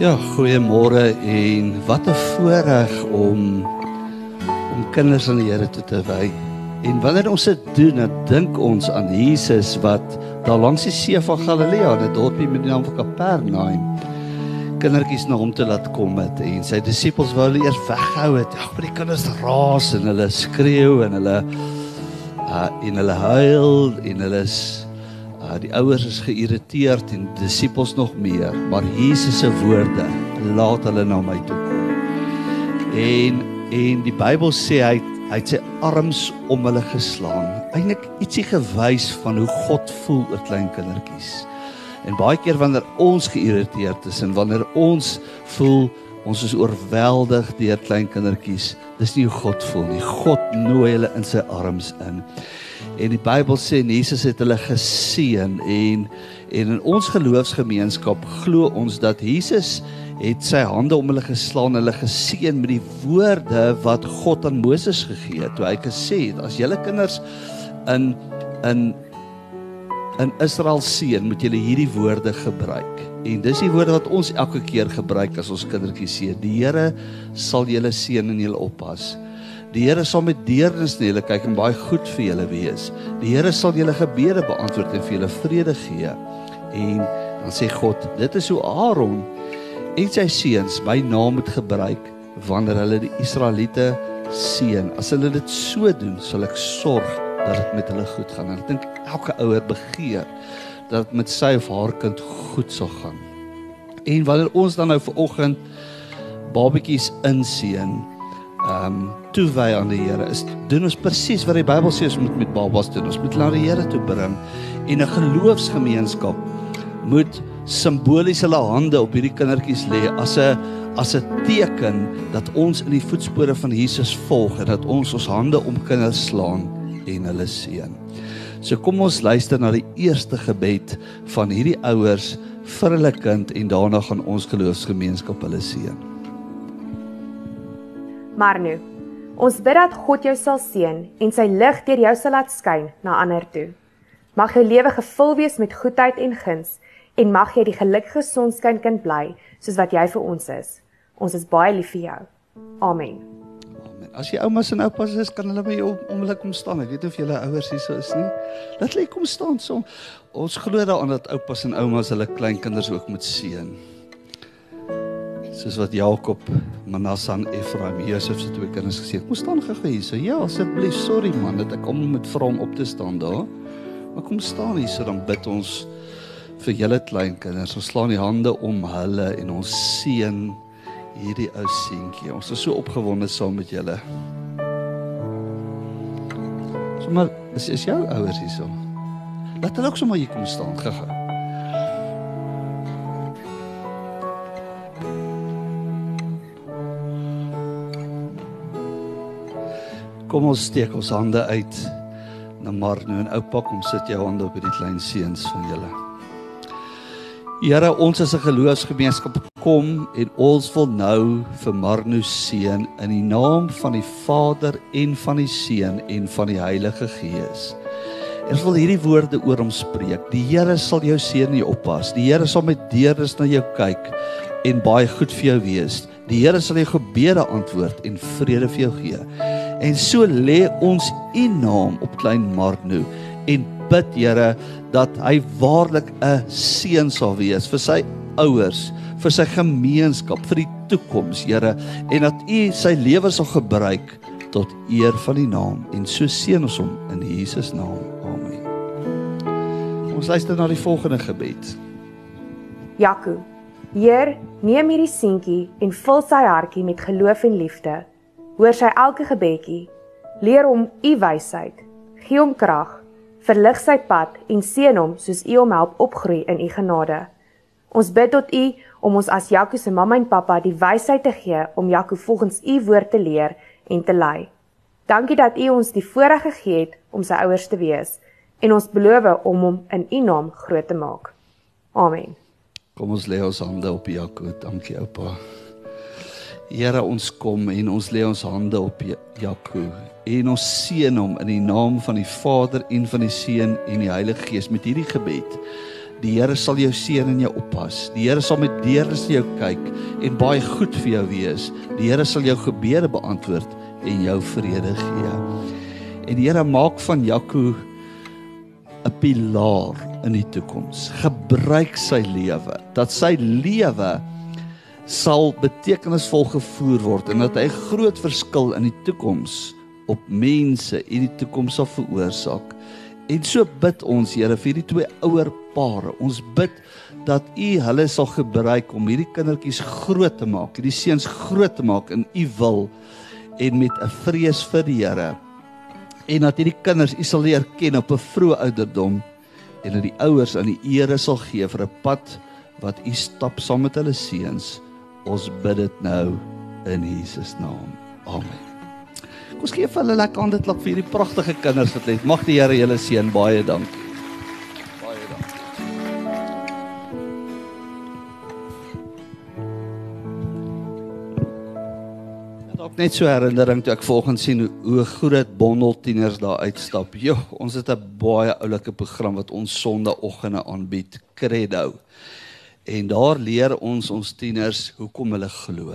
Ja, goeiemôre en wat 'n voorreg om om kinders aan die Here toe te wy. En wanneer ons dit doen, dan dink ons aan Jesus wat daar langs die see van Galilea, 'n dorpie met die naam van Kapernaum, kindertjies na hom toe laat kom het en sy disippels wou hulle eers weghou het. Ja, maar die kinders raas en hulle skreeu en hulle uh en hulle huil en hulle is die ouers is geïrriteerd en disippels nog meer, maar Jesus se woorde laat hulle na my toe kom. En en die Bybel sê hy hy het sy arms om hulle geslaan. Eintlik ietsie gewys van hoe God voel oor klein kindertjies. En baie keer wanneer ons geïrriteerd is en wanneer ons voel ons is oorweldig deur klein kindertjies, dis nie hoe God voel nie. God nooi hulle in sy arms in. En die Bybel sê Jesus het hulle geseën en en in ons geloofsgemeenskap glo ons dat Jesus het sy hande om hulle geslaan, hulle geseën met die woorde wat God aan Moses gegee het. Toe hy gesê het as julle kinders in in in Israel seën, moet julle hierdie woorde gebruik. En dis die woorde wat ons elke keer gebruik as ons kindertjies seën. Die Here sal julle seën en julle oppas. Die Here sal met deernis na julle kyk en baie goed vir julle wees. Die Here sal julle gebede beantwoord en vir julle vrede gee. En dan sê God, dit is hoe Aaron en sy seuns my naam moet gebruik wanneer hulle die Israeliete seën. As hulle dit so doen, sal ek sorg dat dit met hulle goed gaan. En ek dink elke ouer begeer dat dit met sy of haar kind goed sal gaan. En wanneer ons dan nou ver oggend babetjies inseën, ehm um, toewy aan die Here is doen ons presies wat die Bybel sê ons moet met babas doen. Ons moet na die Here toe bring en 'n geloofsgemeenskap moet simbolies hulle hande op hierdie kindertjies lê as 'n as 'n teken dat ons in die voetspore van Jesus volg en dat ons ons hande om kinders slaan en hulle seën. So kom ons luister na die eerste gebed van hierdie ouers vir hulle kind en daarna gaan ons geloofsgemeenskap hulle seën. Maar nou, ons bid dat God jou sal seën en sy lig deur jou sal laat skyn na ander toe. Mag jou lewe gevul wees met goedheid en guns en mag jy die gelukkige sonskyn kind bly soos wat jy vir ons is. Ons is baie lief vir jou. Amen. Amen. As jy oumas en oupas is, kan hulle by jou om hulle kom staan. Ek weet of julle ouers hier so is nie. Laat hulle kom staan so. Ons glo daaraan dat oupas en oumas hulle kleinkinders ook moet seën soos wat Jakob, Manasseh en Efraim, Josef se twee kinders gesê het. Kom staan gou hier. So ja, asseblief, sorry man, dat ek kom met vra om op te staan daar. Maar kom staan hier so dan bid ons vir julle klein kinders. Ons slaan die hande om hulle en ons seën hierdie ou seentjie. Ons is so opgewonde saam met julle. Sommige is, is jou ouers hierso. Laat hulle ook sommer hier kom staan, gou-gou. Kom ons steek ons hande uit na Marno en oupa kom sit jou hande op hierdie klein seuns van julle. Here, ons as 'n geloofsgemeenskap kom en ons wil nou vir Marno seën in die naam van die Vader en van die Seun en van die Heilige Gees. Ons wil hierdie woorde oor hom spreek. Die Here sal jou seën en jou oppas. Die Here sal met deernis na jou kyk en baie goed vir jou wees. Die Here sal jou gebede antwoord en vrede vir jou gee. En so lê ons u naam op klein Marno en bid Here dat hy waarlik 'n seën sal wees vir sy ouers, vir sy gemeenskap, vir die toekoms, Here, en dat u sy lewe sal gebruik tot eer van die naam en so seën ons hom in Jesus naam. Amen. Ons luister na die volgende gebed. Jaco. Heer, neem hierdie seentjie en vul sy hartjie met geloof en liefde hoor sy elke gebedjie. Leer hom u wysheid. Gee hom krag. Verlig sy pad en seën hom soos u hom help opgroei in u genade. Ons bid tot u om ons as Jaco se mamma en pappa die wysheid te gee om Jaco volgens u woord te leer en te lei. Dankie dat u ons die voorreg gegee het om sy ouers te wees en ons beloof om hom in u naam groot te maak. Amen. Kom ons lê ons hande op Jaco. Dankie oupa. Here ons kom en ons lê ons hande op Jaco en ons seën hom in die naam van die Vader en van die Seun en die Heilige Gees met hierdie gebed Die Here sal jou seën en jou oppas. Die Here sal met deernis na jou kyk en baie goed vir jou wees. Die Here sal jou gebede beantwoord en jou vrede gee. En die Here maak van Jaco 'n pilaar in die toekoms. Gebruik sy lewe dat sy lewe sal betekenisvol gevoer word en dat hy groot verskil in die toekoms op mense in die toekoms sal veroorsaak. En so bid ons Here vir hierdie twee ouer pare. Ons bid dat U hulle sal gebruik om hierdie kindertjies groot te maak, hierdie seuns groot te maak in U wil en met 'n vrees vir die Here. En dat hierdie kinders U sal leer ken op 'n vroeë ouderdom en dat die ouers aan die ere sal gee vir 'n pad wat U stap saam met hulle seuns. Ons bid dit nou in Jesus naam. Amen. Kom ons gee vir hulle lekker hande klap vir hierdie pragtige kinders wat het. Mag die Here julle seën. Baie dankie. Baie dankie. Dit ook net so herinnering toe ek volgens sien hoe, hoe groot bondel tieners daar uitstap. Jo, ons het 'n baie oulike program wat ons Sondagoggende aanbied, Credo. En daar leer ons ons tieners hoekom hulle glo.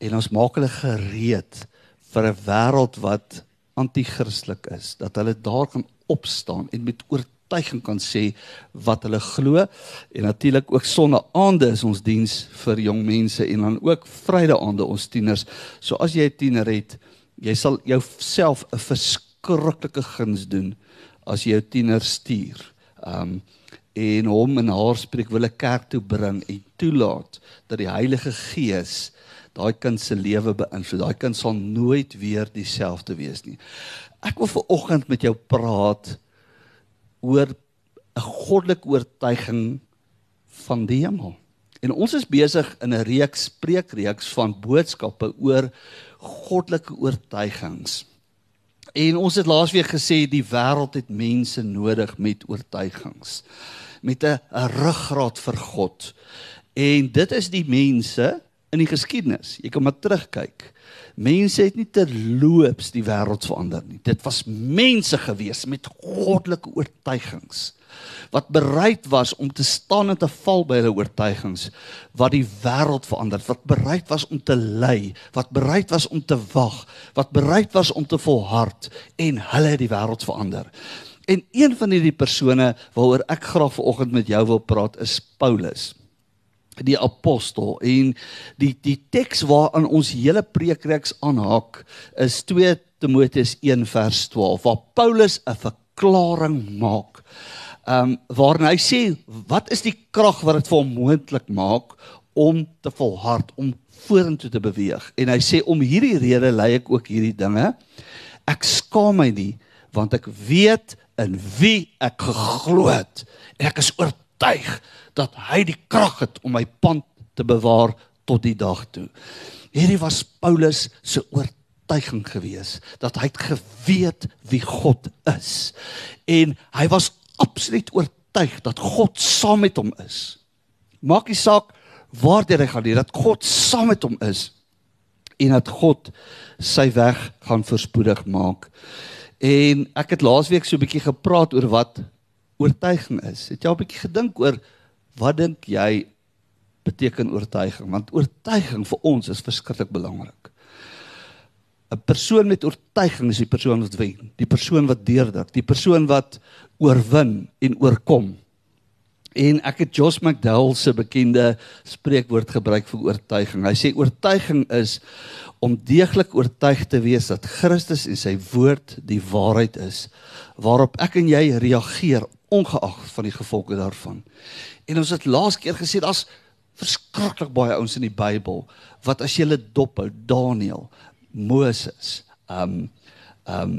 En ons maak hulle gereed vir 'n wêreld wat anti-Christelik is, dat hulle daar kan opstaan en met oortuiging kan sê wat hulle glo. En natuurlik ook sonnaande is ons diens vir jong mense en dan ook vrydaande ons tieners. So as jy 'n tiener het, jy sal jouself 'n verskriklike guns doen as jy jou tiener stuur. Um en hom en haar spreek wille kerk toe bring en toelaat dat die Heilige Gees daai kind se lewe beïnvloed. Daai kind sal nooit weer dieselfde wees nie. Ek wil ver oggend met jou praat oor 'n goddelike oortuiging van die hemel. En ons is besig in 'n reeks spreekreeks van boodskappe oor goddelike oortuigings. En ons het laasweek gesê die wêreld het mense nodig met oortuigings. Met 'n ruggraat vir God. En dit is die mense in die geskiedenis. Jy kan maar terugkyk. Mense het nie terloops die wêreld verander nie. Dit was mense gewees met goddelike oortuigings wat bereid was om te staan en te val by hulle oortuigings wat die wêreld verander, wat bereid was om te ly, wat bereid was om te wag, wat bereid was om te volhard en hulle het die wêreld verander. En een van hierdie persone waaroor ek graag vanoggend met jou wil praat is Paulus die apostel en die die teks waaraan ons hele preekreeks aanhaak is 2 Timoteus 1 vers 12 waar Paulus 'n verklaring maak. Ehm um, waarin hy sê wat is die krag wat dit vir hom moontlik maak om te volhard om vorentoe te beweeg en hy sê om hierdie rede lei ek ook hierdie dinge. Ek skaam my nie want ek weet in wie ek geglo het en ek is oortuig dat hy die krag het om my pand te bewaar tot die dag toe. Hierdie was Paulus se oortuiging gewees dat hy het geweet wie God is en hy was absoluut oortuig dat God saam met hom is. Maak nie saak waar hy gaan nie, dat God saam met hom is en dat God sy weg gaan voorspoedig maak. En ek het laasweek so 'n bietjie gepraat oor wat oortuiging is. Het jy al 'n bietjie gedink oor Wat dink jy beteken oortuiging? Want oortuiging vir ons is verskriklik belangrik. 'n Persoon met oortuiging is die persoon wat wen, die persoon wat deurdruk, die persoon wat oorwin en oorkom. En ek het Josh McDowell se bekende spreekwoord gebruik vir oortuiging. Hy sê oortuiging is om deeglik oortuig te wees dat Christus en sy woord die waarheid is waarop ek en jy reageer ongeag van die gevolge daarvan. En ons het laas keer gesê daar's verskriklik baie ouens in die Bybel wat as jy hulle dop hou, Daniël, Moses, ehm um, ehm um,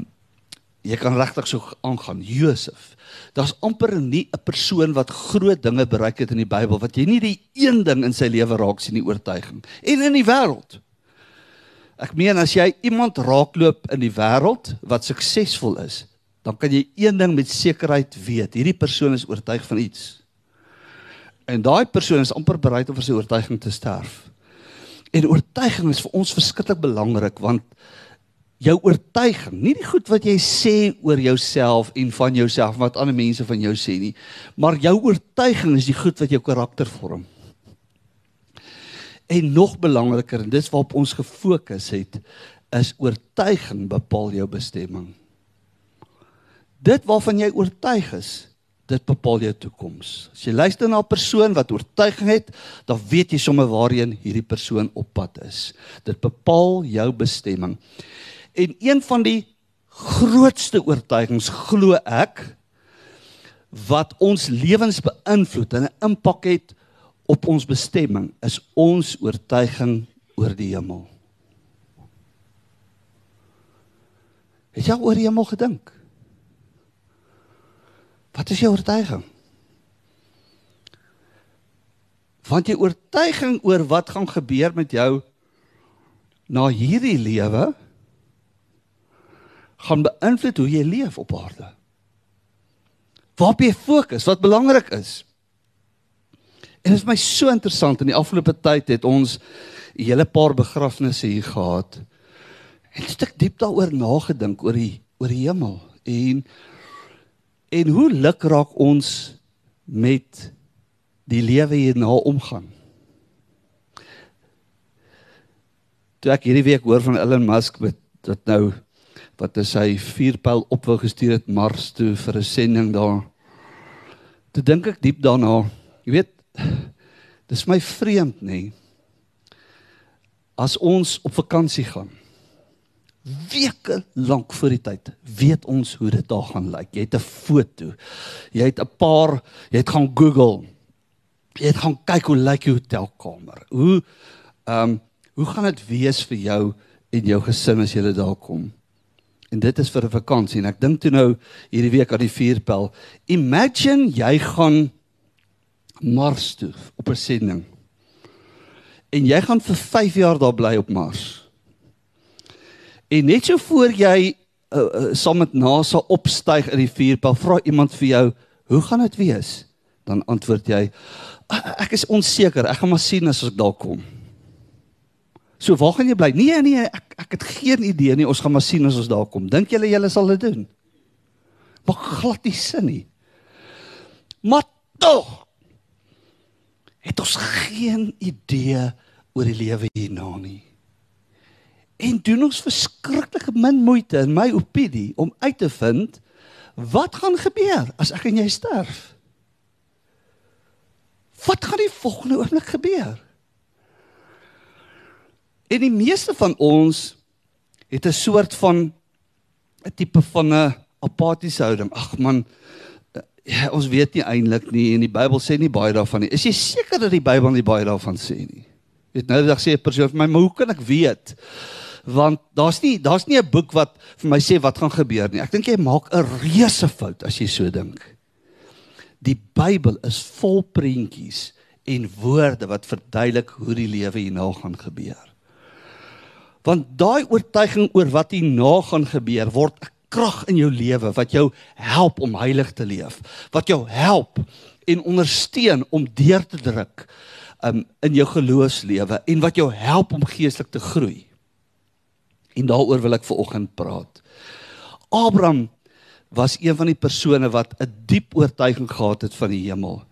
jy kan regtig so aangaan, Josef. Daar's amper nie 'n persoon wat groot dinge bereik het in die Bybel wat jy nie die een ding in sy lewe raak sien die oortuiging en in die wêreld. Ek meen as jy iemand raakloop in die wêreld wat suksesvol is, dan kan jy een ding met sekerheid weet, hierdie persoon is oortuig van iets. En daai persoon is amper bereid om vir sy oortuiging te sterf. En oortuiging is vir ons verskriklik belangrik want jou oortuiging, nie die goed wat jy sê oor jouself en van jouself wat ander mense van jou sê nie, maar jou oortuiging is die goed wat jou karakter vorm. En nog belangriker en dis waarop ons gefokus het, is oortuiging bepaal jou bestemming. Dit waarvan jy oortuig is, dit bepaal jou toekoms. As jy luister na 'n persoon wat oortuiging het, dan weet jy sommer waarheen hierdie persoon op pad is. Dit bepaal jou bestemming. En een van die grootste oortuigings glo ek wat ons lewens beïnvloed en 'n impak het op ons bestemming is ons oortuiging oor die hemel. Het jy oor die hemel gedink? Wat is jou oortuiging? Want jy oortuiging oor wat gaan gebeur met jou na hierdie lewe gaan beïnvloed hoe jy leef op aarde. Waarop jy fokus, wat belangrik is. En dit is my so interessant in die afgelope tyd het ons 'n hele paar begrafnisse hier gehad. En ek het diep daaroor nagedink oor die oor die hemel en en hoe luk raak ons met die lewe hierna omgaan. Toe ek hierdie week hoor van Elon Musk wat dat nou wat sy vuurpyl op wou gestuur het Mars toe vir 'n sending daar. Toe dink ek diep daarna. Jy weet, dis my vreemd nê. As ons op vakansie gaan weke lank voor die tyd weet ons hoe dit daar gaan lyk. Jy het 'n foto. Jy het 'n paar, jy het gaan Google. Jy het gaan kyk hoe lyk die hotelkamer. Hoe ehm um, hoe gaan dit wees vir jou en jou gesin as jy daar kom? En dit is vir 'n vakansie en ek dink toe nou hierdie week aan die vuurpyl. Imagine jy gaan Mars toe op 'n sending. En jy gaan vir 5 jaar daar bly op Mars. En net so voor jy uh, uh, saam met NASA opstyg in die vuurpyl, vra iemand vir jou, "Hoe gaan dit wees?" Dan antwoord jy, "Ek is onseker. Ek gaan maar sien as ek daar kom." So waar gaan jy bly? Nee nee, ek ek het geen idee nie. Ons gaan maar sien as ons daar kom. Dink julle julle sal dit doen? Maar glad nie sin nie. Maar tog het ons geen idee oor die lewe hierna nie. En doen ons verskriklik min moeite in my opinie om uit te vind wat gaan gebeur as ek en jy sterf? Wat gaan die volgende oomblik gebeur? En die meeste van ons het 'n soort van 'n tipe van 'n apatiese houding. Ag man, ja, ons weet nie eintlik nie en die Bybel sê nie baie daarvan nie. Is jy seker dat die Bybel nie baie daarvan sê nie? Weet nou dat sê 'n persoon vir my, maar hoe kan ek weet? Want daar's nie daar's nie 'n boek wat vir my sê wat gaan gebeur nie. Ek dink jy maak 'n reuse fout as jy so dink. Die Bybel is vol prentjies en woorde wat verduidelik hoe die lewe hierna gaan gebeur. Want daai oortuiging oor wat hierna gaan gebeur word 'n krag in jou lewe wat jou help om heilig te leef, wat jou help en ondersteun om deur te druk um, in jou geloofslewe en wat jou help om geestelik te groei. En daaroor wil ek veraloggend praat. Abraham was een van die persone wat 'n diep oortuiging gehad het van die hemel.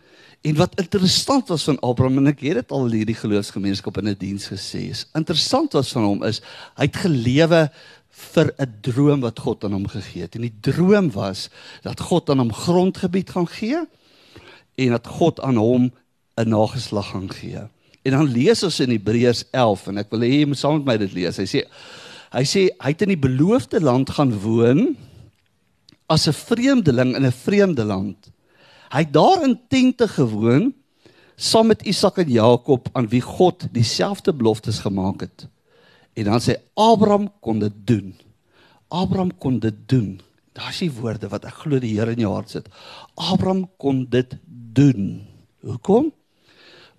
En wat interessant was van Abraham en ek het dit al hierdie geloofsgemeenskap in 'n die diens gesê is. Interessant was van hom is hy het gelewe vir 'n droom wat God aan hom gegee het. En die droom was dat God aan hom grondgebied gaan gee en dat God aan hom 'n nageslag gaan gee. En dan lees ons in Hebreërs 11 en ek wil hê jy moet saam met my dit lees. Hy sê hy sê hy het in die beloofde land gaan woon as 'n vreemdeling in 'n vreemde land. Hy het daar in tente gewoon saam met Isak en Jakob aan wie God dieselfde beloftes gemaak het. En dan sê Abraham kon dit doen. Abraham kon dit doen. Daar's die woorde wat ek glo die Here in jou hart sit. Abraham kon dit doen. Hoekom?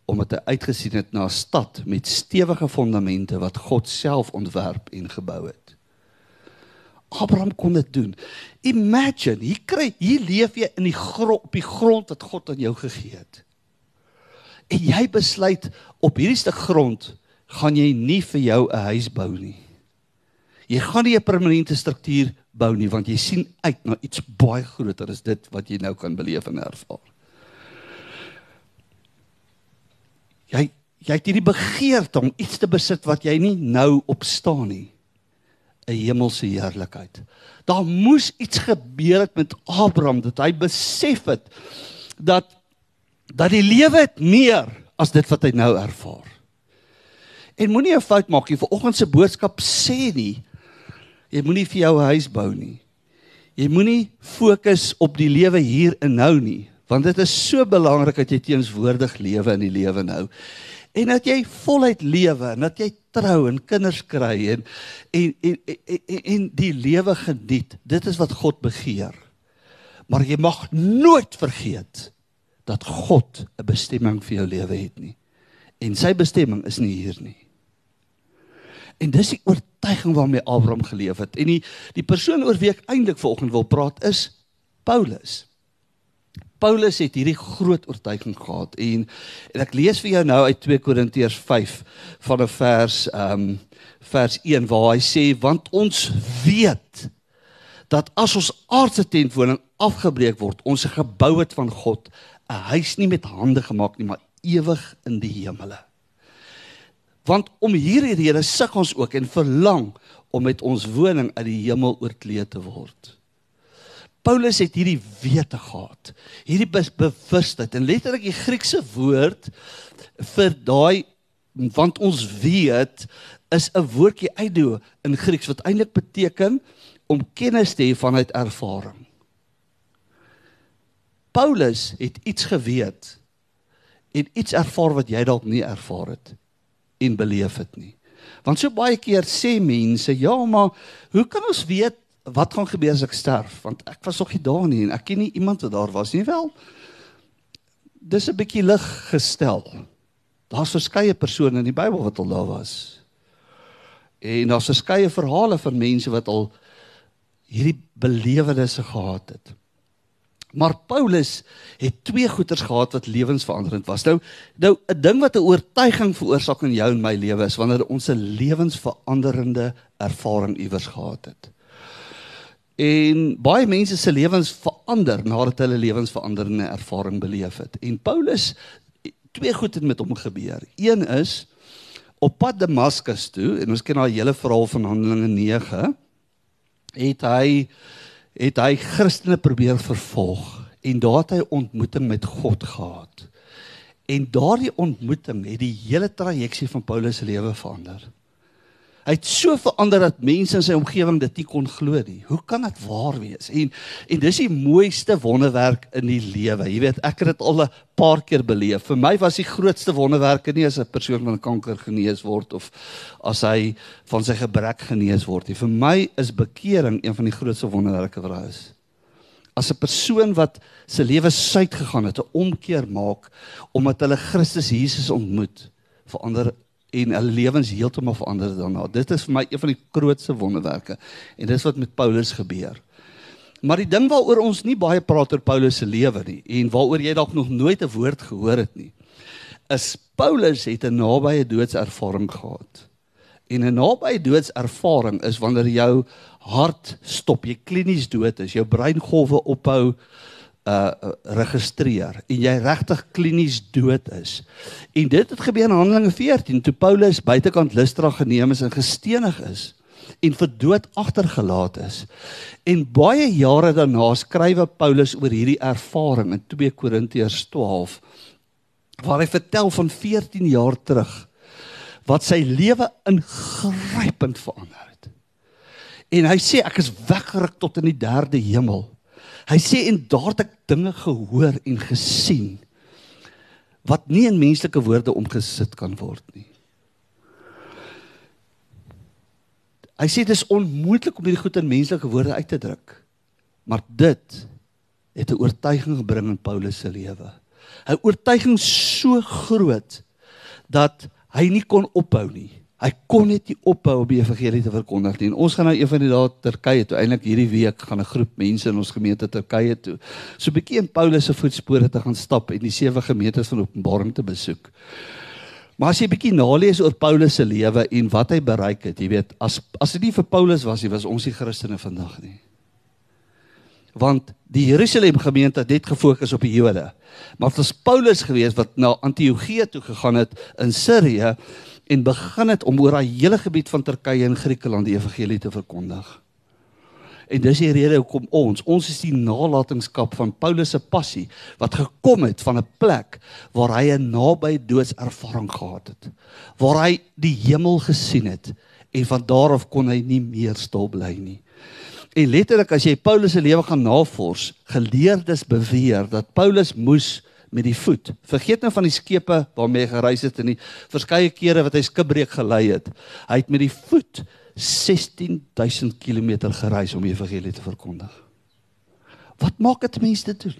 Omdat hy uitgesien het na 'n stad met stewige fondamente wat God self ontwerp en gebou het. Abraham kon dit doen. Imagine, hier kry hier leef jy in die grond op die grond wat God aan jou gegee het. En jy besluit op hierdie stuk grond gaan jy nie vir jou 'n huis bou nie. Jy gaan nie 'n permanente struktuur bou nie want jy sien uit na iets baie groter as dit wat jy nou kan beleef en ervaar. Jy jy het hierdie begeerte om iets te besit wat jy nie nou op staan nie. 'n Hemelse heerlikheid. Daar moes iets gebeur het met Abraham dat hy besef het dat dat die lewe het meer as dit wat hy nou ervaar. En moenie 'n fout maak nie. Vanoggend se boodskap sê nie jy moenie vir jou 'n huis bou nie. Jy moenie fokus op die lewe hier en nou nie, want dit is so belangrik dat jy teenswoordig lewe in die lewe nou. En dat jy voluit lewe en dat jy trou en kinders kry en en en en, en, en die lewe geniet. Dit is wat God begeer. Maar jy mag nooit vergeet dat God 'n bestemming vir jou lewe het nie. En sy bestemming is nie hier nie. En dis die oortuiging waarmee Abraham geleef het. En die die persoon oor wie ek eintlik vanoggend wil praat is Paulus. Paulus het hierdie groot oortuiging gehad en en ek lees vir jou nou uit 2 Korintiërs 5 van 'n vers ehm um, vers 1 waar hy sê want ons weet dat as ons aardse tentwoning afgebreek word, ons 'n gebou het van God, 'n huis nie met hande gemaak nie, maar ewig in die hemele. Want om hierdie rede sug ons ook en verlang om met ons woning uit die hemel oorkleed te word. Paulus het hierdie wete gehad, hierdie bewustheid en letterlik die Griekse woord vir daai want ons weet is 'n woordjie eido in Grieks wat eintlik beteken om kennis te hê vanuit ervaring. Paulus het iets geweet en iets ervaar wat jy dalk nie ervaar het en beleef het nie. Want so baie keer sê mense, ja, maar hoe kan ons weet wat gaan gebeur as ek sterf? Want ek was nog nie daar nie en ek ken nie iemand wat daar was nie wel. Dis 'n bietjie lig gestel. Daar's verskeie persone in die Bybel wat al daar was. En daar's verskeie verhale van mense wat al hierdie belewennisse gehad het. Maar Paulus het twee goeters gehad wat lewensveranderend was. Nou nou 'n ding wat 'n oortuiging veroorsaak in jou en my lewe is wanneer ons 'n lewensveranderende ervaring iewers gehad het. En baie mense se lewens verander nadat hulle lewensveranderende ervaring beleef het. En Paulus twee goed het met hom gebeur. Een is op pad Damaskus toe en ons ken daai hele verhaal van Handelinge 9 het hy het hy Christene probeer vervolg en daar het hy ontmoeting met God gehad. En daardie ontmoeting het die hele trajeksie van Paulus se lewe verander. Hy het so verander dat mense in sy omgewing dit nie kon glo nie. Hoe kan dit waar wees? En en dis die mooiste wonderwerk in die lewe. Jy weet, ek het dit al 'n paar keer beleef. Vir my was die grootste wonderwerke nie as 'n persoon van kanker genees word of as hy van sy gebrek genees word nie. Vir my is bekering een van die grootste wonderwerke wat daar is. As 'n persoon wat se lewe suid gegaan het, 'n omkeer maak omdat hulle Christus Jesus ontmoet, verander en hulle lewens heeltemal verander daarna. Dit is vir my een van die grootste wonderwerke en dis wat met Paulus gebeur. Maar die ding waaroor ons nie baie praat oor Paulus se lewe nie en waaroor jy dalk nog nooit 'n woord gehoor het nie, is Paulus het 'n nabye doodservaring gehad. En 'n nabye doodservaring is wanneer jou hart stop, jy klinies dood is, jou breingolwe ophou uh registreer en jy regtig klinies dood is. En dit het gebeur in Handelinge 14 toe Paulus buitekant Lystra geneem is en gestenig is en vir dood agtergelaat is. En baie jare daarna skrywe Paulus oor hierdie ervaring in 2 Korintiërs 12 waar hy vertel van 14 jaar terug wat sy lewe ingrypend verander het. En hy sê ek is weggeruk tot in die derde hemel. Hy sê en daar het ek dinge gehoor en gesien wat nie in menslike woorde omgesit kan word nie. Hy sê dit is onmoontlik om hierdie goed in menslike woorde uit te druk. Maar dit het 'n oortuiging gebring in Paulus se lewe. 'n Oortuiging so groot dat hy nie kon ophou nie. Hy kon net nie ophou om die evangelie te verkondig nie. En ons gaan nou een van die dae Turkye toe. Eintlik hierdie week gaan 'n groep mense in ons gemeente Turkye toe. So 'n bietjie in Paulus se voetspore te gaan stap en die sewe gemeentes van Openbaring te besoek. Maar as jy bietjie nalees oor Paulus se lewe en wat hy bereik het, jy weet, as as dit nie vir Paulus was nie, was ons nie Christene vandag nie. Want die Jerusalem gemeente het net gefokus op die Jode. Maar dit was Paulus gewees wat na Antiochië toe gegaan het in Sirië en begin het om oor daai hele gebied van Turkye en Griekeland die evangelie te verkondig. En dis die rede hoekom ons, ons is die nalatenskap van Paulus se passie wat gekom het van 'n plek waar hy 'n naby doodservaring gehad het, waar hy die hemel gesien het en van daar af kon hy nie meer stil bly nie. En letterlik as jy Paulus se lewe gaan navors, geleerdes beweer dat Paulus moes met die voet. Vergeet nou van die skepe waarmee hy gereis het en die verskeie kere wat hy skipbreek gelei het. Hy het met die voet 16000 km gereis om die evangelie te verkondig. Wat maak dit mense doen?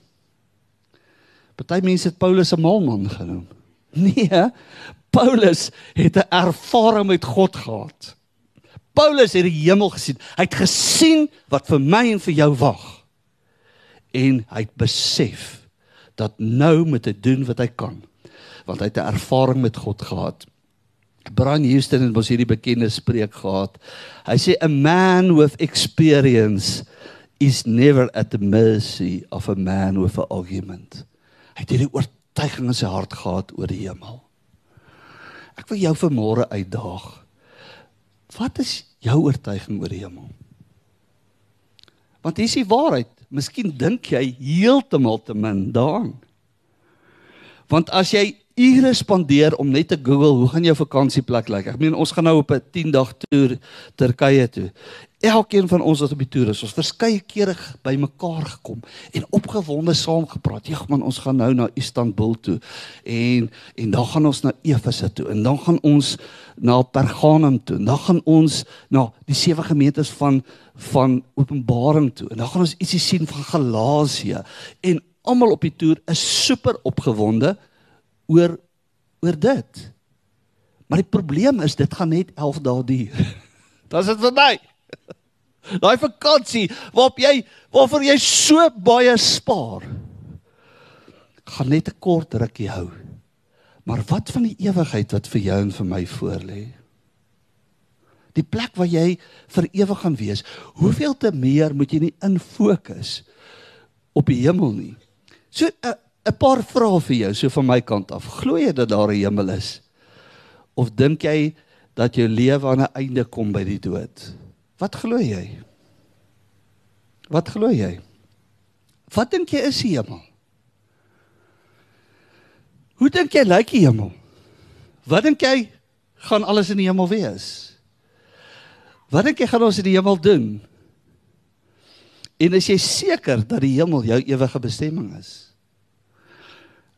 Party mense het Paulus 'n maalman genoem. Nee, Paulus het 'n ervaring met God gehad. Paulus het die hemel gesien. Hy het gesien wat vir my en vir jou wag. En hy het besef dat nou moet hy doen wat hy kan. Want hy het 'n ervaring met God gehad. Brian Houston het mos hierdie bekende spreek gehad. Hy sê a man with experience is never at the mercy of a man with an argument. Hy het hierdie oortuiging in sy hart gehad oor die hemel. Ek wil jou vanmôre uitdaag. Wat is jou oortuiging oor die hemel? Want dis die waarheid. Miskien dink jy heeltemal te min daaraan. Want as jy ure spandeer om net te Google hoe gaan jou vakansieplek lyk. Ek meen ons gaan nou op 'n 10 dag toer Turkye toe. Elkeen van ons wat op die toer is, ons verskeie kere by mekaar gekom en opgewonde saam gepraat. Ja man, ons gaan nou na Istanbul toe en en dan gaan ons na Efese toe en dan gaan ons na Pergamum toe. Dan gaan ons na die sewe gemeentes van van Openbaring toe en dan gaan ons ietsie sien van Galasië en almal op die toer is super opgewonde oor oor dit. Maar die probleem is dit gaan net 11 dae duur. Dit is verby. Daai vakansie waarop jy waarvoor jy so baie spaar gaan net 'n kort rukkie hou. Maar wat van die ewigheid wat vir jou en vir my voorlê? Die plek waar jy vir ewig gaan wees. Hoeveel te meer moet jy nie in fokus op die hemel nie. So 'n uh, 'n paar vrae vir jou so van my kant af. Glo jy dat daar 'n hemel is? Of dink jy dat jou lewe aan 'n einde kom by die dood? Wat glo jy? Wat glo jy? Wat dink jy is die hemel? Hoe dink jy lyk die hemel? Wat dink jy gaan alles in die hemel wees? Wat dink jy gaan ons in die hemel doen? En is jy seker dat die hemel jou ewige bestemming is?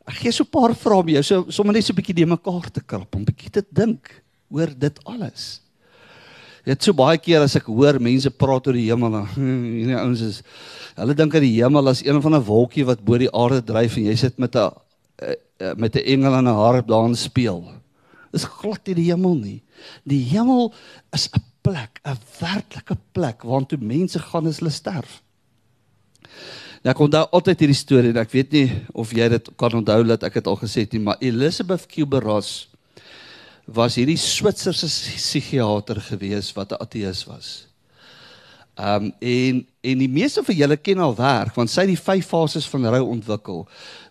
Ek gee so 'n paar vrae om jou so sommer net so 'n bietjie die mekaar te krap om bietjie te dink oor dit alles. Dit so baie keer as ek hoor mense praat oor die hemel dan hierdie ouens is hulle dink aan die hemel as een van 'n wolkie wat bo die aarde dryf en jy sit met 'n eh, eh, met 'n engel en 'n harp daarin speel. Dis glad nie die hemel nie. Die hemel is 'n plek, 'n werklike plek waartoe mense gaan as hulle sterf. Nou ek onthou altyd hierdie storie en ek weet nie of jy dit kan onthou dat ek dit al gesê het nie, maar Elizabeth Kubler-Ross was hierdie Switserse psigiater gewees wat 'n ateïs was. Um en en die meeste van julle ken al werk want sy het die vyf fases van rou ontwikkel.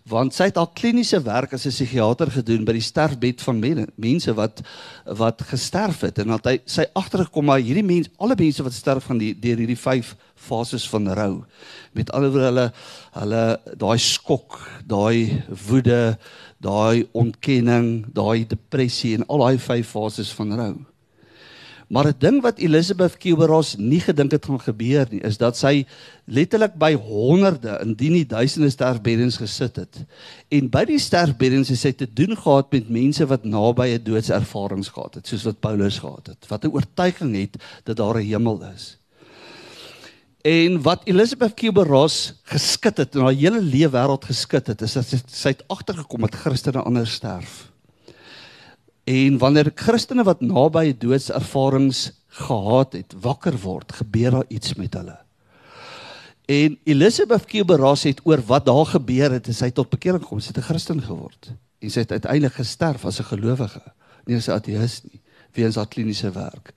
Want sy het al kliniese werk as 'n psigiater gedoen by die sterfbed van men, mense wat wat gesterf het. En dat hy sy agtergekom maar hierdie mense alle mense wat sterf gaan die deur hierdie vyf fases van rou met alhoewel hulle hulle daai skok daai woede daai ontkenning daai depressie en al daai vyf fases van rou Maar 'n ding wat Elizabeth Kubler-Ross nie gedink het gaan gebeur nie, is dat sy letterlik by honderde, indien nie duisende sterfbeddens gesit het. En by die sterfbeddens het sy te doen gehad met mense wat naby 'n doodservarings gehad het, soos wat Paulus gehad het, wat 'n oortuiging het dat daar 'n hemel is. En wat Elizabeth Kubler-Ross geskit het en haar hele lewe wêreld geskit het, is dat sy, sy het agtergekom dat Christene anders sterf. En wanneer Christene wat naby doodservarings gehad het, wakker word, gebeur daar iets met hulle. En Elizabeth Kubler-Ross het oor wat daar gebeur het, sy het tot bekering gekom, sy het 'n Christen geword en sy het uiteindelik gesterf as 'n gelowige. nie as 'n ateïs nie, weens haar kliniese werk.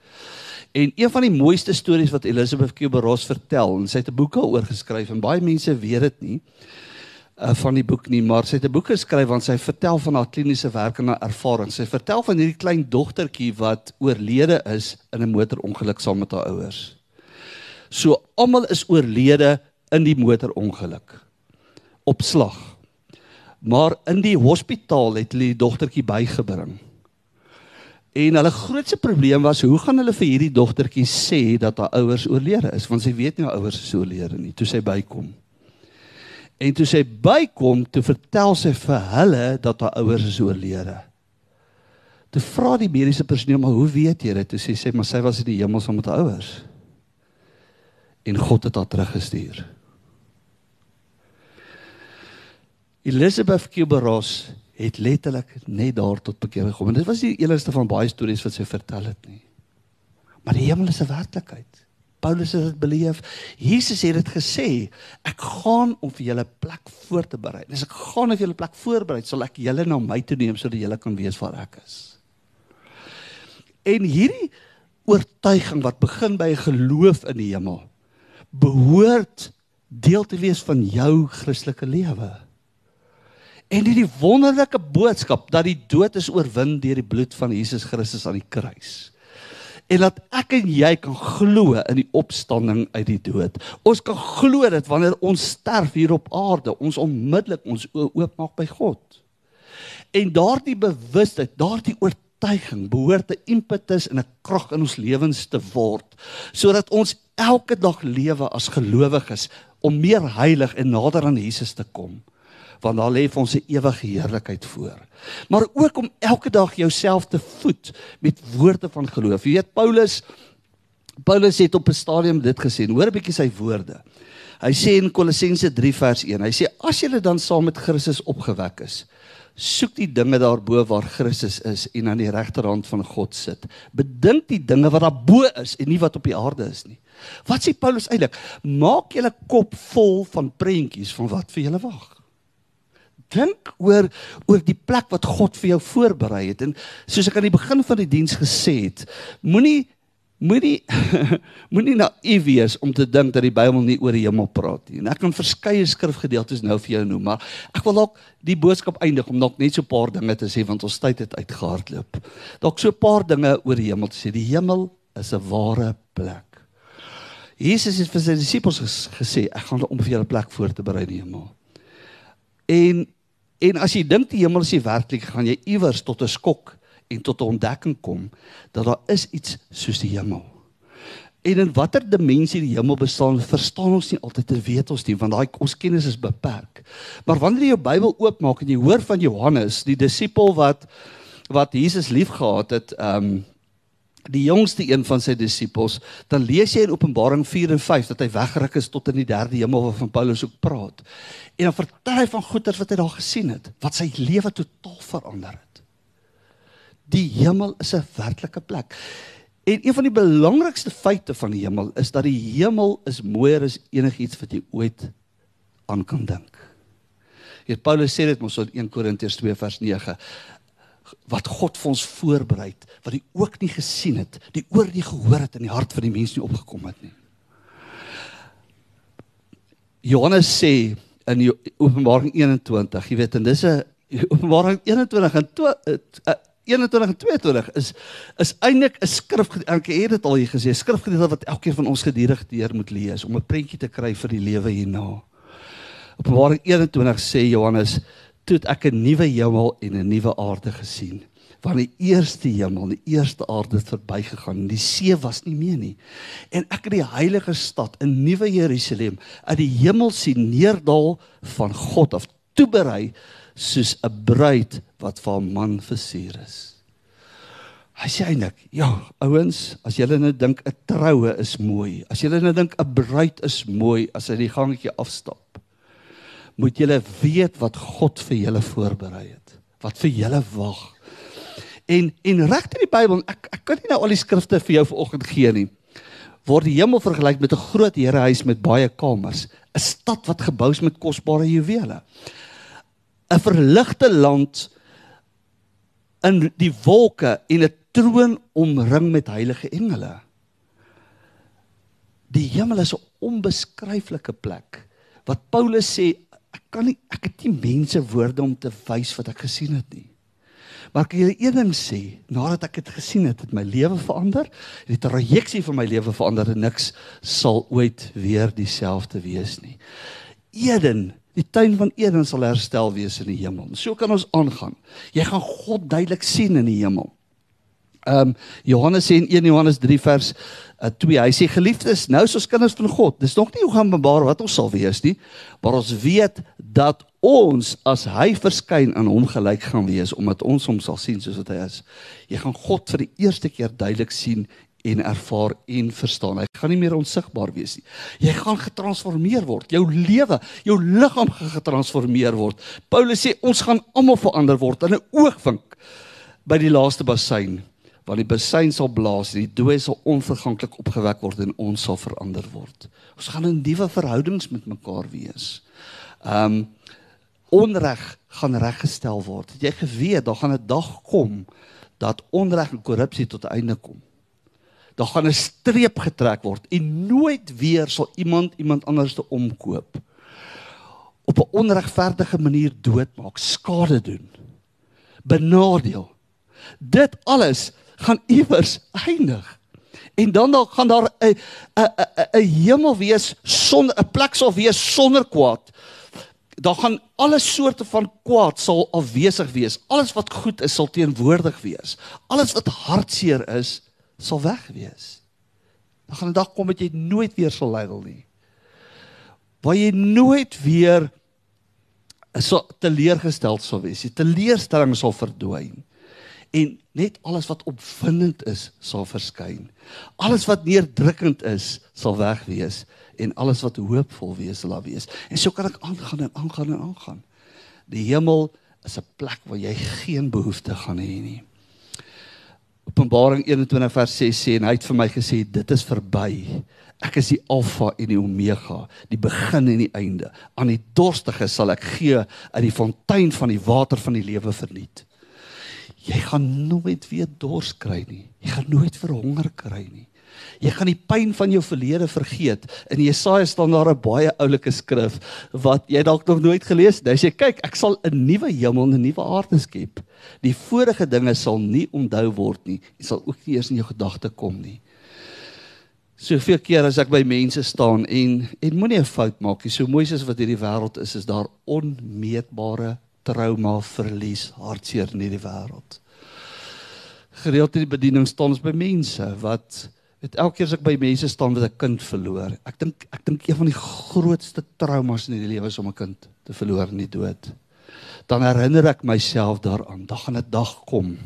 En een van die mooiste stories wat Elizabeth Kubler-Ross vertel, en sy het 'n boek daaroor geskryf en baie mense weet dit nie uh, van die boek nie, maar sy het 'n boek geskryf want sy vertel van haar kliniese werk en haar ervaring. Sy vertel van hierdie klein dogtertjie wat oorlede is in 'n motorongeluk saam met haar ouers. So almal is oorlede in die motorongeluk. Op slag. Maar in die hospitaal het hulle die dogtertjie bygebring. En hulle grootste probleem was hoe gaan hulle vir hierdie dogtertjie sê dat haar ouers oorlede is want sy weet nie haar ouers is oorlede nie toe sy bykom. En toe sy bykom, toe vertel sy vir hulle dat haar ouers is oorlede. Toe vra die mediese personeel maar hoe weet jy dit? Toe sê sy maar sy was in die hemel saam met haar ouers. En God het haar teruggestuur. Elizabeth Kubler-Ross het letterlik net daar tot bekering gekom. En dit was die enigste van baie stories wat sy vertel het nie. Maar die hemel is 'n werklikheid. Paulus het dit beleef. Jesus het dit gesê, ek gaan om vir julle plek voor te berei. As ek gaan om vir julle plek voorberei, sal ek julle na my toe neem sodat julle kan weet waar ek is. En hierdie oortuiging wat begin by 'n geloof in die hemel, behoort deel te wees van jou Christelike lewe. En dit die wonderlike boodskap dat die dood is oorwin deur die bloed van Jesus Christus aan die kruis. En dat ek en jy kan glo in die opstanding uit die dood. Ons kan glo dat wanneer ons sterf hier op aarde, ons onmiddellik ons oopmaak by God. En daardie bewustheid, daardie oortuiging behoort 'n impetus en 'n krag in ons lewens te word sodat ons elke dag lewe as gelowiges om meer heilig en nader aan Jesus te kom want daar lê vir ons 'n ewige heerlikheid voor. Maar ook om elke dag jouself te voed met woorde van geloof. Jy weet Paulus Paulus het op 'n stadium dit gesê. Hoor 'n bietjie sy woorde. Hy sê in Kolossense 3 vers 1. Hy sê as julle dan saam met Christus opgewek is, soek die dinge daarbo waar Christus is en aan die regterhand van God sit. Bedink die dinge wat daarbo is en nie wat op die aarde is nie. Wat sê Paulus eintlik? Maak julle kop vol van prentjies van wat vir julle wag dink oor oor die plek wat God vir jou voorberei het. En soos ek aan die begin van die diens gesê het moenie moenie moenie naïef wees om te dink dat die Bybel nie oor die hemel praat nie. En ek kan verskeie skrifgedeeltes nou vir jou noem maar ek wil dalk die boodskap eindig om dalk net so 'n paar dinge te sê want ons tyd het uitgehardloop. Dalk so 'n paar dinge oor die hemel te sê. Die hemel is 'n ware plek. Jesus het vir sy disippels gesê ek gaan om vir julle plek voor te berei in die hemel. En En as jy dink die hemel is nie werklik, gaan jy iewers tot 'n skok en tot 'n ontdekking kom dat daar is iets soos die hemel. En in watter dimensie die hemel bestaan, verstaan ons nie altyd te weet ons nie, want daai ons kennis is beperk. Maar wanneer jy jou Bybel oopmaak en jy hoor van Johannes, die disipel wat wat Jesus liefgehad het, ehm um, die jongste een van sy disippels, dan lees jy in Openbaring 4 en 5 dat hy weggeruk is tot in die derde hemel waarvan Paulus ook praat. En dan vertel hy van goeders wat hy daar gesien het, wat sy lewe totaal verander het. Die hemel is 'n werklike plek. En een van die belangrikste feite van die hemel is dat die hemel is mooier as enigiets wat jy ooit aan kan dink. Hier Paulus sê dit mos in 1 Korintiërs 2 vers 9 wat God vir ons voorberei het, wat hy ook nie gesien het, die oor nie gehoor het in die hart van die mens nie opgekom het nie. Johannes sê in Openbaring 21, jy weet en dis 'n Openbaring 21 en 21 en 22 is is eintlik 'n skrif ek het dit al hier gesê, skrifgedeelte wat elkeen van ons gedurende deur moet lees om 'n prentjie te kry vir die lewe hierna. Openbaring 21 sê Johannes toe ek 'n nuwe hemel en 'n nuwe aarde gesien. Want die eerste hemel en die eerste aarde het verbygegaan. Die see was nie meer nie. En ek het die heilige stad, 'n nuwe Jerusalem, uit die hemel sien neerdal van God af, toeberei soos 'n bruid wat vir 'n man versier is. Hy sê eintlik, ja, ouens, as julle nou dink 'n troue is mooi, as julle nou dink 'n bruid is mooi as hy die gangetjie afstap moet julle weet wat God vir julle voorberei het. Wat vir julle wag. En en regter die Bybel, ek ek kan nie nou al die skrifte vir jou vanoggend gee nie. Word die hemel vergelyk met 'n groot herehuis met baie kamers, 'n stad wat gebou is met kosbare juwele. 'n Verligte land, in die wolke en 'n troon omring met heilige engele. Die hemel is 'n onbeskryflike plek. Wat Paulus sê, ek kan nie ek het nie mense woorde om te wys wat ek gesien het nie. Maar ek kan julle een ding sê, nadat ek dit gesien het, het my lewe verander. Die trajeksie van my lewe verander en niks sal ooit weer dieselfde wees nie. Eden, die tuin van Eden sal herstel wees in die hemel. So kan ons aangaan. Jy gaan God duidelik sien in die hemel. Ehm um, Johannes sê in 1 Johannes 3 vers uh, 2. Hy sê geliefdes, nou is ons kinders van God. Dis nog nie hoe gaan bebaar wat ons sal wees nie, maar ons weet dat ons as hy verskyn aan hom gelyk gaan wees omdat ons hom sal sien soos wat hy is. Jy gaan God vir die eerste keer duidelik sien en ervaar en verstaan. Hy gaan nie meer onsigbaar wees nie. Jy gaan getransformeer word. Jou lewe, jou liggaam gaan getransformeer word. Paulus sê ons gaan almal verander word in 'n oogwink by die laaste bassein want die besuin sal blaas en die dooie sal onverganklik opgewek word en ons sal verander word. Ons gaan in nuwe verhoudings met mekaar wees. Um onreg gaan reggestel word. Het jy geweet daar gaan 'n dag kom dat onreg en korrupsie tot 'n einde kom? Daar gaan 'n streep getrek word en nooit weer sal iemand iemand anders te omkoop op 'n onregverdige manier doodmaak, skade doen, benadeel. Dit alles gaan iewers eindig. En dan dan gaan daar 'n 'n 'n 'n hemel wees sonder 'n plek sal wees sonder kwaad. Daar gaan alle soorte van kwaad sal afwesig wees. Alles wat goed is sal teenwoordig wees. Alles wat hartseer is sal weg wees. Dan gaan 'n dag kom wat jy nooit weer sal lydel nie. Waar jy nooit weer so teleurgesteld sal wees. Die teleurstelling sal verdwyn en net alles wat opwindend is sal verskyn. Alles wat neerdrukkend is sal weg wees en alles wat hoopvol wees sal daar wees. En so kan ek aangaan en aangaan en aangaan. Die hemel is 'n plek waar jy geen behoefte gaan hê nie. Openbaring 21 vers 6 sê en hy het vir my gesê dit is verby. Ek is die alfa en die omega, die begin en die einde. Aan die dorstiges sal ek gee uit die fontein van die water van die lewe verniet. Jy gaan nooit weer dors kry nie. Jy gaan nooit verhonger kry nie. Jy gaan die pyn van jou verlede vergeet. In Jesaja staan daar 'n baie oulike skrif wat jy dalk nog nooit gelees het. Hy sê kyk, ek sal 'n nuwe hemel en 'n nuwe aarde skep. Die vorige dinge sal nie onthou word nie. Dit sal ook nie eers in jou gedagte kom nie. Soveel keer as ek by mense staan en en moenie 'n fout maak nie. So mooi soos wat hierdie wêreld is, is daar onmeetbare trauma, verlies, hartseer in hierdie wêreld. Gereeld in die bediening staan ons by mense wat weet elke keer as ek by mense staan met 'n kind verloor. Ek dink ek dink een van die grootste traumas in die lewe is om 'n kind te verloor in die dood. Dan herinner ek myself daaraan, dan gaan 'n dag kom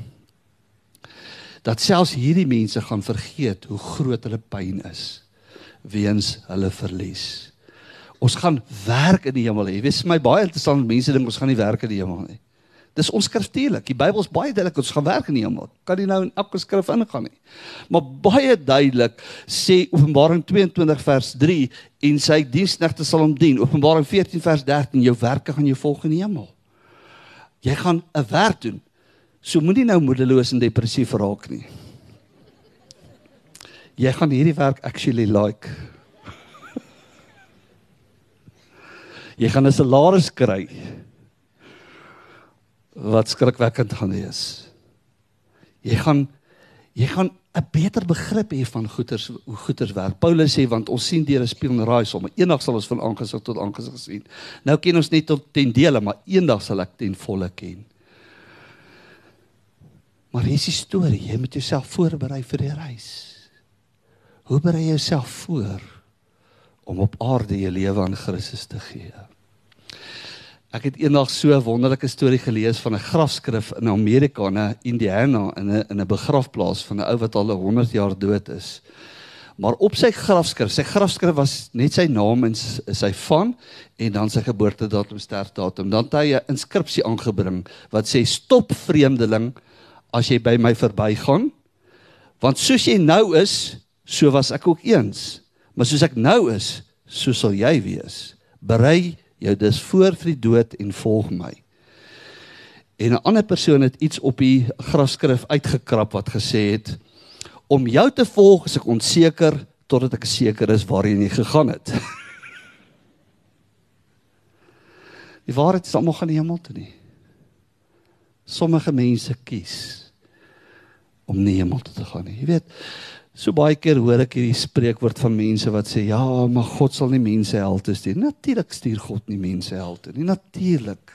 dat selfs hierdie mense gaan vergeet hoe groot hulle pyn is weens hulle verlies. Ons gaan werk in die hemel hê. Jy weet, my baie interessant mense dink ons gaan nie werk in die hemel nie. Dis onskriftelik. Die Bybel is baie duidelik ons gaan werk in die hemel. Kan jy nou in elke skrif ingaan nie. Maar baie duidelik sê Openbaring 22 vers 3 en sy diensknegte sal hom dien. Openbaring 14 vers 13 jou werke gaan jou volg in die hemel. Jy gaan 'n werk doen. So moenie nou moedeloos en depressief raak nie. Jy gaan hierdie werk actually like. Jy gaan 'n salaris kry wat skrikwekkend gaan wees. Jy gaan jy gaan 'n beter begrip hê van goeders hoe goeders werk. Paulus sê want ons sien deur 'n spieël en raai somme. Eendag sal ons van aangesig tot aangesig sien. Nou ken ons net tot ten dele, maar eendag sal ek ten volle ken. Maar hier is die storie. Jy moet jouself voorberei vir die reis. Hoe berei jy jouself voor om op aarde jou lewe aan Christus te gee? Ek het eendag so 'n wonderlike storie gelees van 'n grafskrif in Amerika, in Indiana, in 'n in 'n begrafplaas van 'n ou wat al 100 jaar dood is. Maar op sy grafskrif, sy grafskrif was net sy naam en sy van en dan sy geboortedatum, sterfdatum. Dan het hy 'n inskripsie aangebring wat sê: "Stop vreemdeling as jy by my verbygaan, want soos jy nou is, so was ek ook eens, maar soos ek nou is, so sal jy wees. Berei jou dis voor vir die dood en volg my. En 'n ander persoon het iets op die grasskrif uitgekrap wat gesê het om jou te volg is ek onseker totdat ek seker is waarheen jy gegaan het. Die waarheid is almal gaan hemel toe nie. Sommige mense kies om nie hemel toe te gaan nie. Jy weet, So baie keer hoor ek hierdie spreekwoord van mense wat sê ja, maar God sal nie mense hel toe stuur. Natuurlik stuur God nie mense hel toe nie. Natuurlik.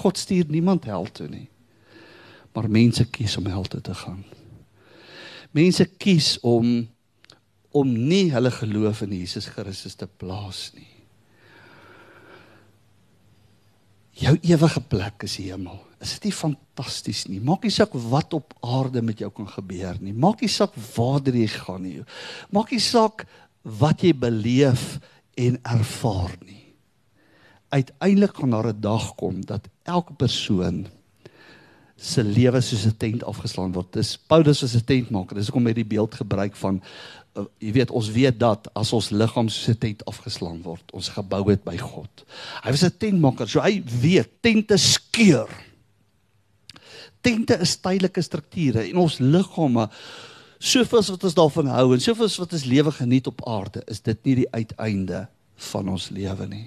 God stuur niemand hel toe nie. Maar mense kies om hel toe te gaan. Mense kies om om nie hulle geloof in Jesus Christus te plaas nie. Jou ewige plek is die hemel. Is dit nie fantasties nie? Maak nie saak wat op aarde met jou kan gebeur nie. Maak nie saak waar jy gaan nie. Maak nie saak wat jy beleef en ervaar nie. Uiteindelik gaan daar 'n dag kom dat elke persoon se lewe soos 'n tent afgeslaan word. Dis Paulus was 'n tentmaker. Dis hoekom hy die beeld gebruik van uh, jy weet ons weet dat as ons liggaam soos 'n tent afgeslaan word, ons gebou het by God. Hy was 'n tentmaker, so hy weet tente skeur. Tente is tydelike strukture en ons liggame soveel wat ons daarvan hou en soveel wat ons lewe geniet op aarde, is dit nie die uiteinde van ons lewe nie.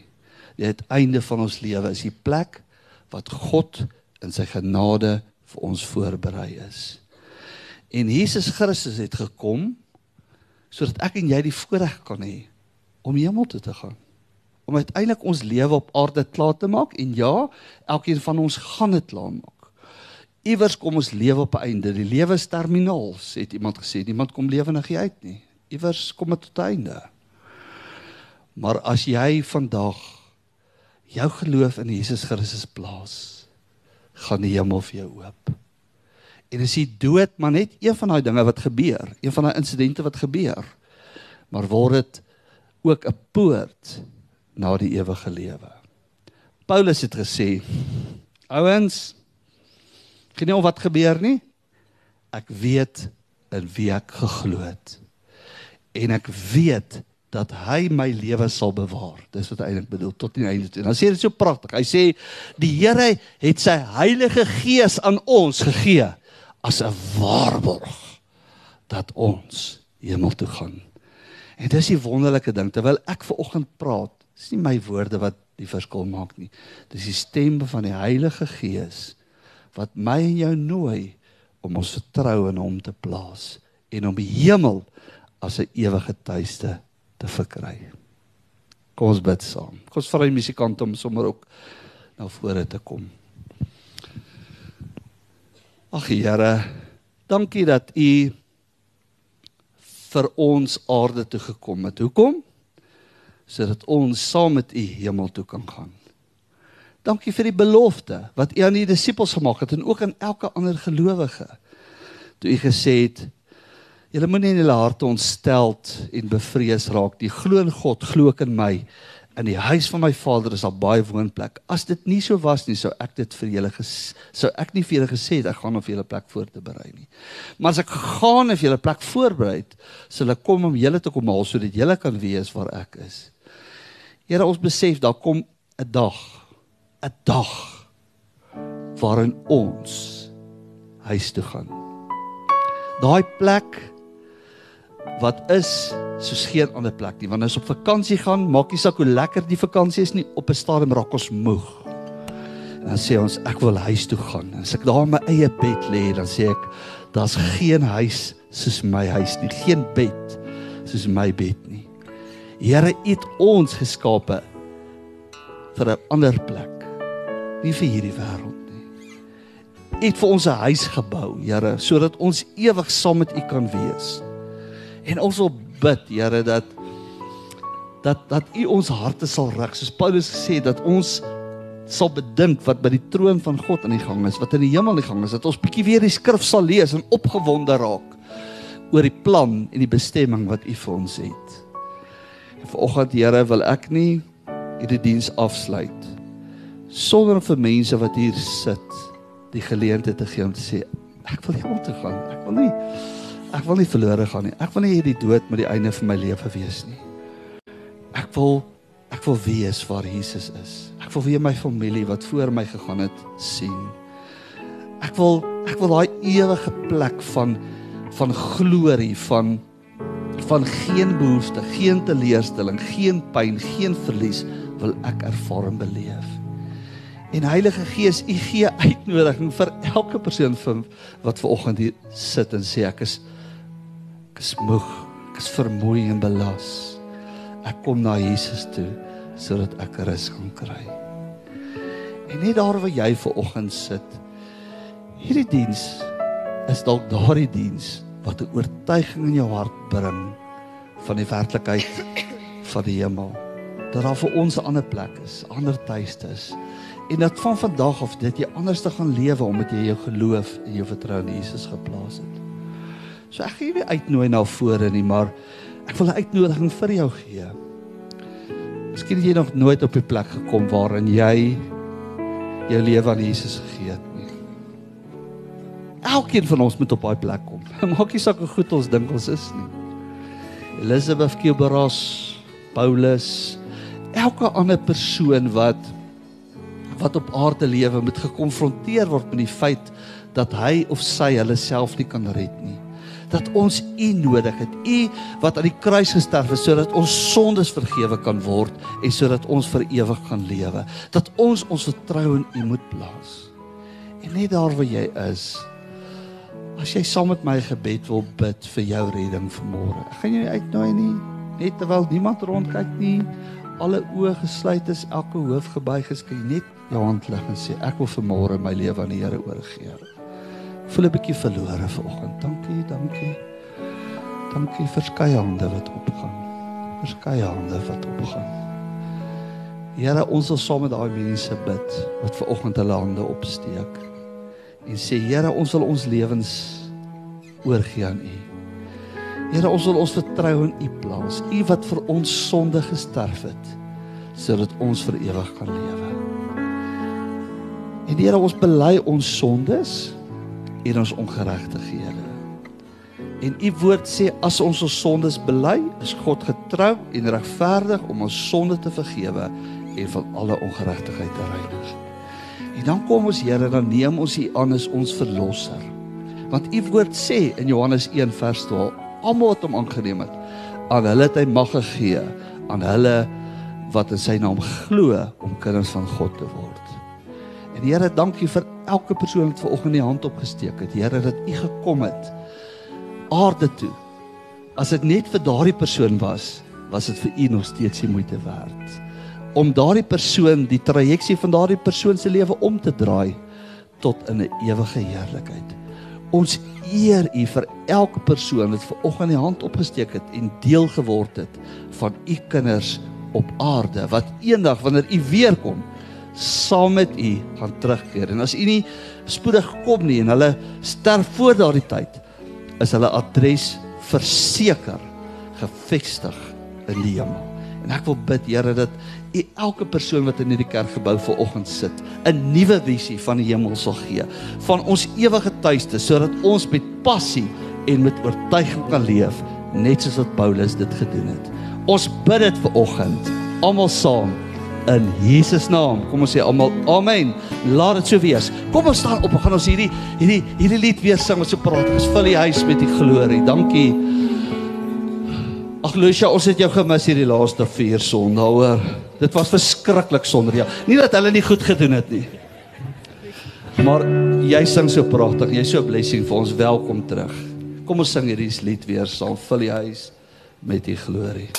Die uiteinde van ons lewe is die plek wat God in sy genade vir ons voorberei is. En Jesus Christus het gekom sodat ek en jy die voorreg kan hê om hemel toe te gaan. Om uiteindelik ons lewe op aarde klaar te maak en ja, elkeen van ons gaan dit klaar maak. Iewers kom ons lewe op 'n einde. Die lewe is terminaal, het iemand gesê. Niemand kom lewendig uit nie. Iewers kom dit tot 'n einde. Maar as jy vandag jou geloof in Jesus Christus plaas, gaan die hemel vir jou oop. En as jy dood, maar net een van daai dinge wat gebeur, een van daai insidente wat gebeur, maar word dit ook 'n poort na die ewige lewe. Paulus het gesê: Ouens, geen nou wat gebeur nie. Ek weet in wie ek geglo het. En ek weet dat hy my lewe sal bewaar. Dis wat hy eintlik bedoel tot die einde toe. Dan sê dit so pragtig. Hy sê die Here het sy Heilige Gees aan ons gegee as 'n waarborg dat ons hemel toe gaan. En dis die wonderlike ding terwyl ek ver oggend praat, is nie my woorde wat die verskil maak nie. Dis die stem van die Heilige Gees wat my en jou nooi om ons vertroue in hom te plaas en om die hemel as 'n ewige tuiste te verkry. Kom ons bid saam. Kom ons vra die musikant om sommer ook na vore te kom. Ag Here, dankie dat U vir ons aarde toe gekom het. Hoekom? Sodat ons saam met U hemel toe kan gaan. Dankie vir die belofte wat U aan die disippels gemaak het en ook aan elke ander gelowige. Toe U gesê het Julle moenie in julle harte ontsteld en bevrees raak. Die glo in God, glo ek in my. In die huis van my Vader is daar baie woonplek. As dit nie so was nie, sou ek dit vir julle sou ek nie vir julle gesê het ek gaan om vir julle plek voor te berei nie. Maar as ek gaan om vir julle plek voorberei, sal ek kom om julle te kom haal sodat julle kan weet waar ek is. Here, ons besef daar kom 'n dag, 'n dag waarin ons huis toe gaan. Daai plek wat is soos geen ander plek nie. Wanneer ons op vakansie gaan, maak nie saak hoe lekker die vakansie is nie, op 'n stadium raak ons moeg. En dan sê ons ek wil huis toe gaan. As ek daar in my eie bed lê, dan sê ek daar's geen huis soos my huis nie, geen bed soos my bed nie. Here het ons geskape vir 'n ander plek. Nie vir hierdie wêreld nie. Het vir ons 'n huis gebou, Here, sodat ons ewig saam met U kan wees. En ons wil bid, Here, dat dat dat U ons harte sal rig, soos Paulus gesê het dat ons sal bedink wat by die troon van God aan die gang is, wat in die hemel aan die gang is, dat ons bietjie weer die skrif sal lees en opgewonde raak oor die plan en die bestemming wat U vir ons het. En vanoggend, Here, wil ek nie hierdie diens afsluit sonder vir mense wat hier sit die geleentheid te gee om te sê ek wil om te gaan. Ek wil nie Ek wil nie verlore gaan nie. Ek wil nie hierdie dood met die einde van my lewe wees nie. Ek wil ek wil weet waar Jesus is. Ek wil weer my familie wat voor my gegaan het sien. Ek wil ek wil daai ewige plek van van glorie, van van geen behoefte, geen teleurstelling, geen pyn, geen verlies wil ek ervaar en beleef. En Heilige Gees, U gee uitnodiging vir elke persoon van wat ver oggend hier sit en sê ek is ek is moeg, ek is vermoei en belas. Ek kom na Jesus toe sodat ek rus kan kry. En net daar waar jy ver oggend sit, hierdie diens is dalk daardie diens wat 'n oortuiging in jou hart bring van die werklikheid van die hemel. Dat daar vir ons 'n ander plek is, ander tuiste is. En dat van vandag af dit jy anders te gaan lewe omdat jy jou geloof en jou vertroue in Jesus geplaas het. So ek gee nie uitnooi na vore nie, maar ek wil 'n uitnodiging vir jou gee. Miskien het jy nog nooit op 'n plek gekom waarin jy jou lewe aan Jesus gegee het nie. Elkeen van ons moet op daai plek kom. Maak nie saak hoe goed ons dink ons is nie. Elizabeth Kilberos, Paulus, elke ander persoon wat wat op aarde lewe moet gekonfronteer word met die feit dat hy of sy hulle self nie kan red nie. Dat ons U nodig het. U wat aan die kruis gesterf het sodat ons sondes vergewe kan word en sodat ons vir ewig kan lewe. Dat ons ons vertroue in U moet plaas. En net daar waar jy is, as jy saam met my gebed wil bid vir jou redding vanmôre. Ek gaan jou uitnooi nie, net terwyl niemand rondkyk nie, alle oë gesluit is, elke hoof gebuig is, kan jy net jou hand lig en sê ek wil vanmôre my lewe aan die Here oorgee. Voel 'n bietjie verlore vanoggend. Dankie, dankie. Dankie vir skeye hande wat opgaan. Vir skeye hande wat opgaan. Here, ons wil saam met daai mense bid wat vanoggend hulle hande opsteek en sê Here, ons wil ons lewens oorgee aan U. Here, ons wil ons vertrou in U plaas. U wat vir ons sonde gesterf het sodat ons vir ewig kan lewe. En Here, ons bely ons sondes en ons ongeregtighede. En U woord sê as ons ons sondes bely, is God getrou en regverdig om ons sonde te vergewe en van alle ongeregtigheid te reinig. En dan kom ons Here, dan neem ons U aan as ons verlosser. Want U woord sê in Johannes 1 vers 12, almal wat hom aangeneem het, aan hulle het hy mag gegee, aan hulle wat in sy naam glo om kinders van God te word. En Here, dankie vir elke persoon wat ver oggend die hand opgesteek het. Here, dat U gekom het aarde toe. As dit net vir daardie persoon was, was dit vir U nog steeds die moeite werd om daardie persoon die trajeksie van daardie persoon se lewe om te draai tot in 'n ewige heerlikheid. Ons eer U vir elke persoon wat ver oggend die hand opgesteek het en deel geword het van U kinders op aarde wat eendag wanneer U weer kom saam met U gaan terugkeer. En as U nie spoedig kom nie en hulle sterf voor daardie tyd, is hulle adres verseker gevestig in die hemel. En ek wil bid Here dat elke persoon wat in hierdie kerkgebou vanoggend sit, 'n nuwe visie van die hemel sal gee, van ons ewige tuiste sodat ons met passie en met oortuiging kan leef, net soos wat Paulus dit gedoen het. Ons bid dit vanoggend, almal saam in Jesus naam. Kom ons sê almal amen. Laat dit so wees. Kom ons staan op en gaan ons hierdie hierdie hierdie lied weer sing. Ons so praat. Ons vul die huis met die glorie. Dankie. Ag Lucia, ons het jou gemis hierdie laaste 4 Sondae hoor. Dit was verskriklik sonder jou. Nie dat hulle nie goed gedoen het nie. Maar jy sing so pragtig. Jy's so 'n blessing vir ons. Welkom terug. Kom ons sing hierdie lied weer saam. Vul die huis met die glorie.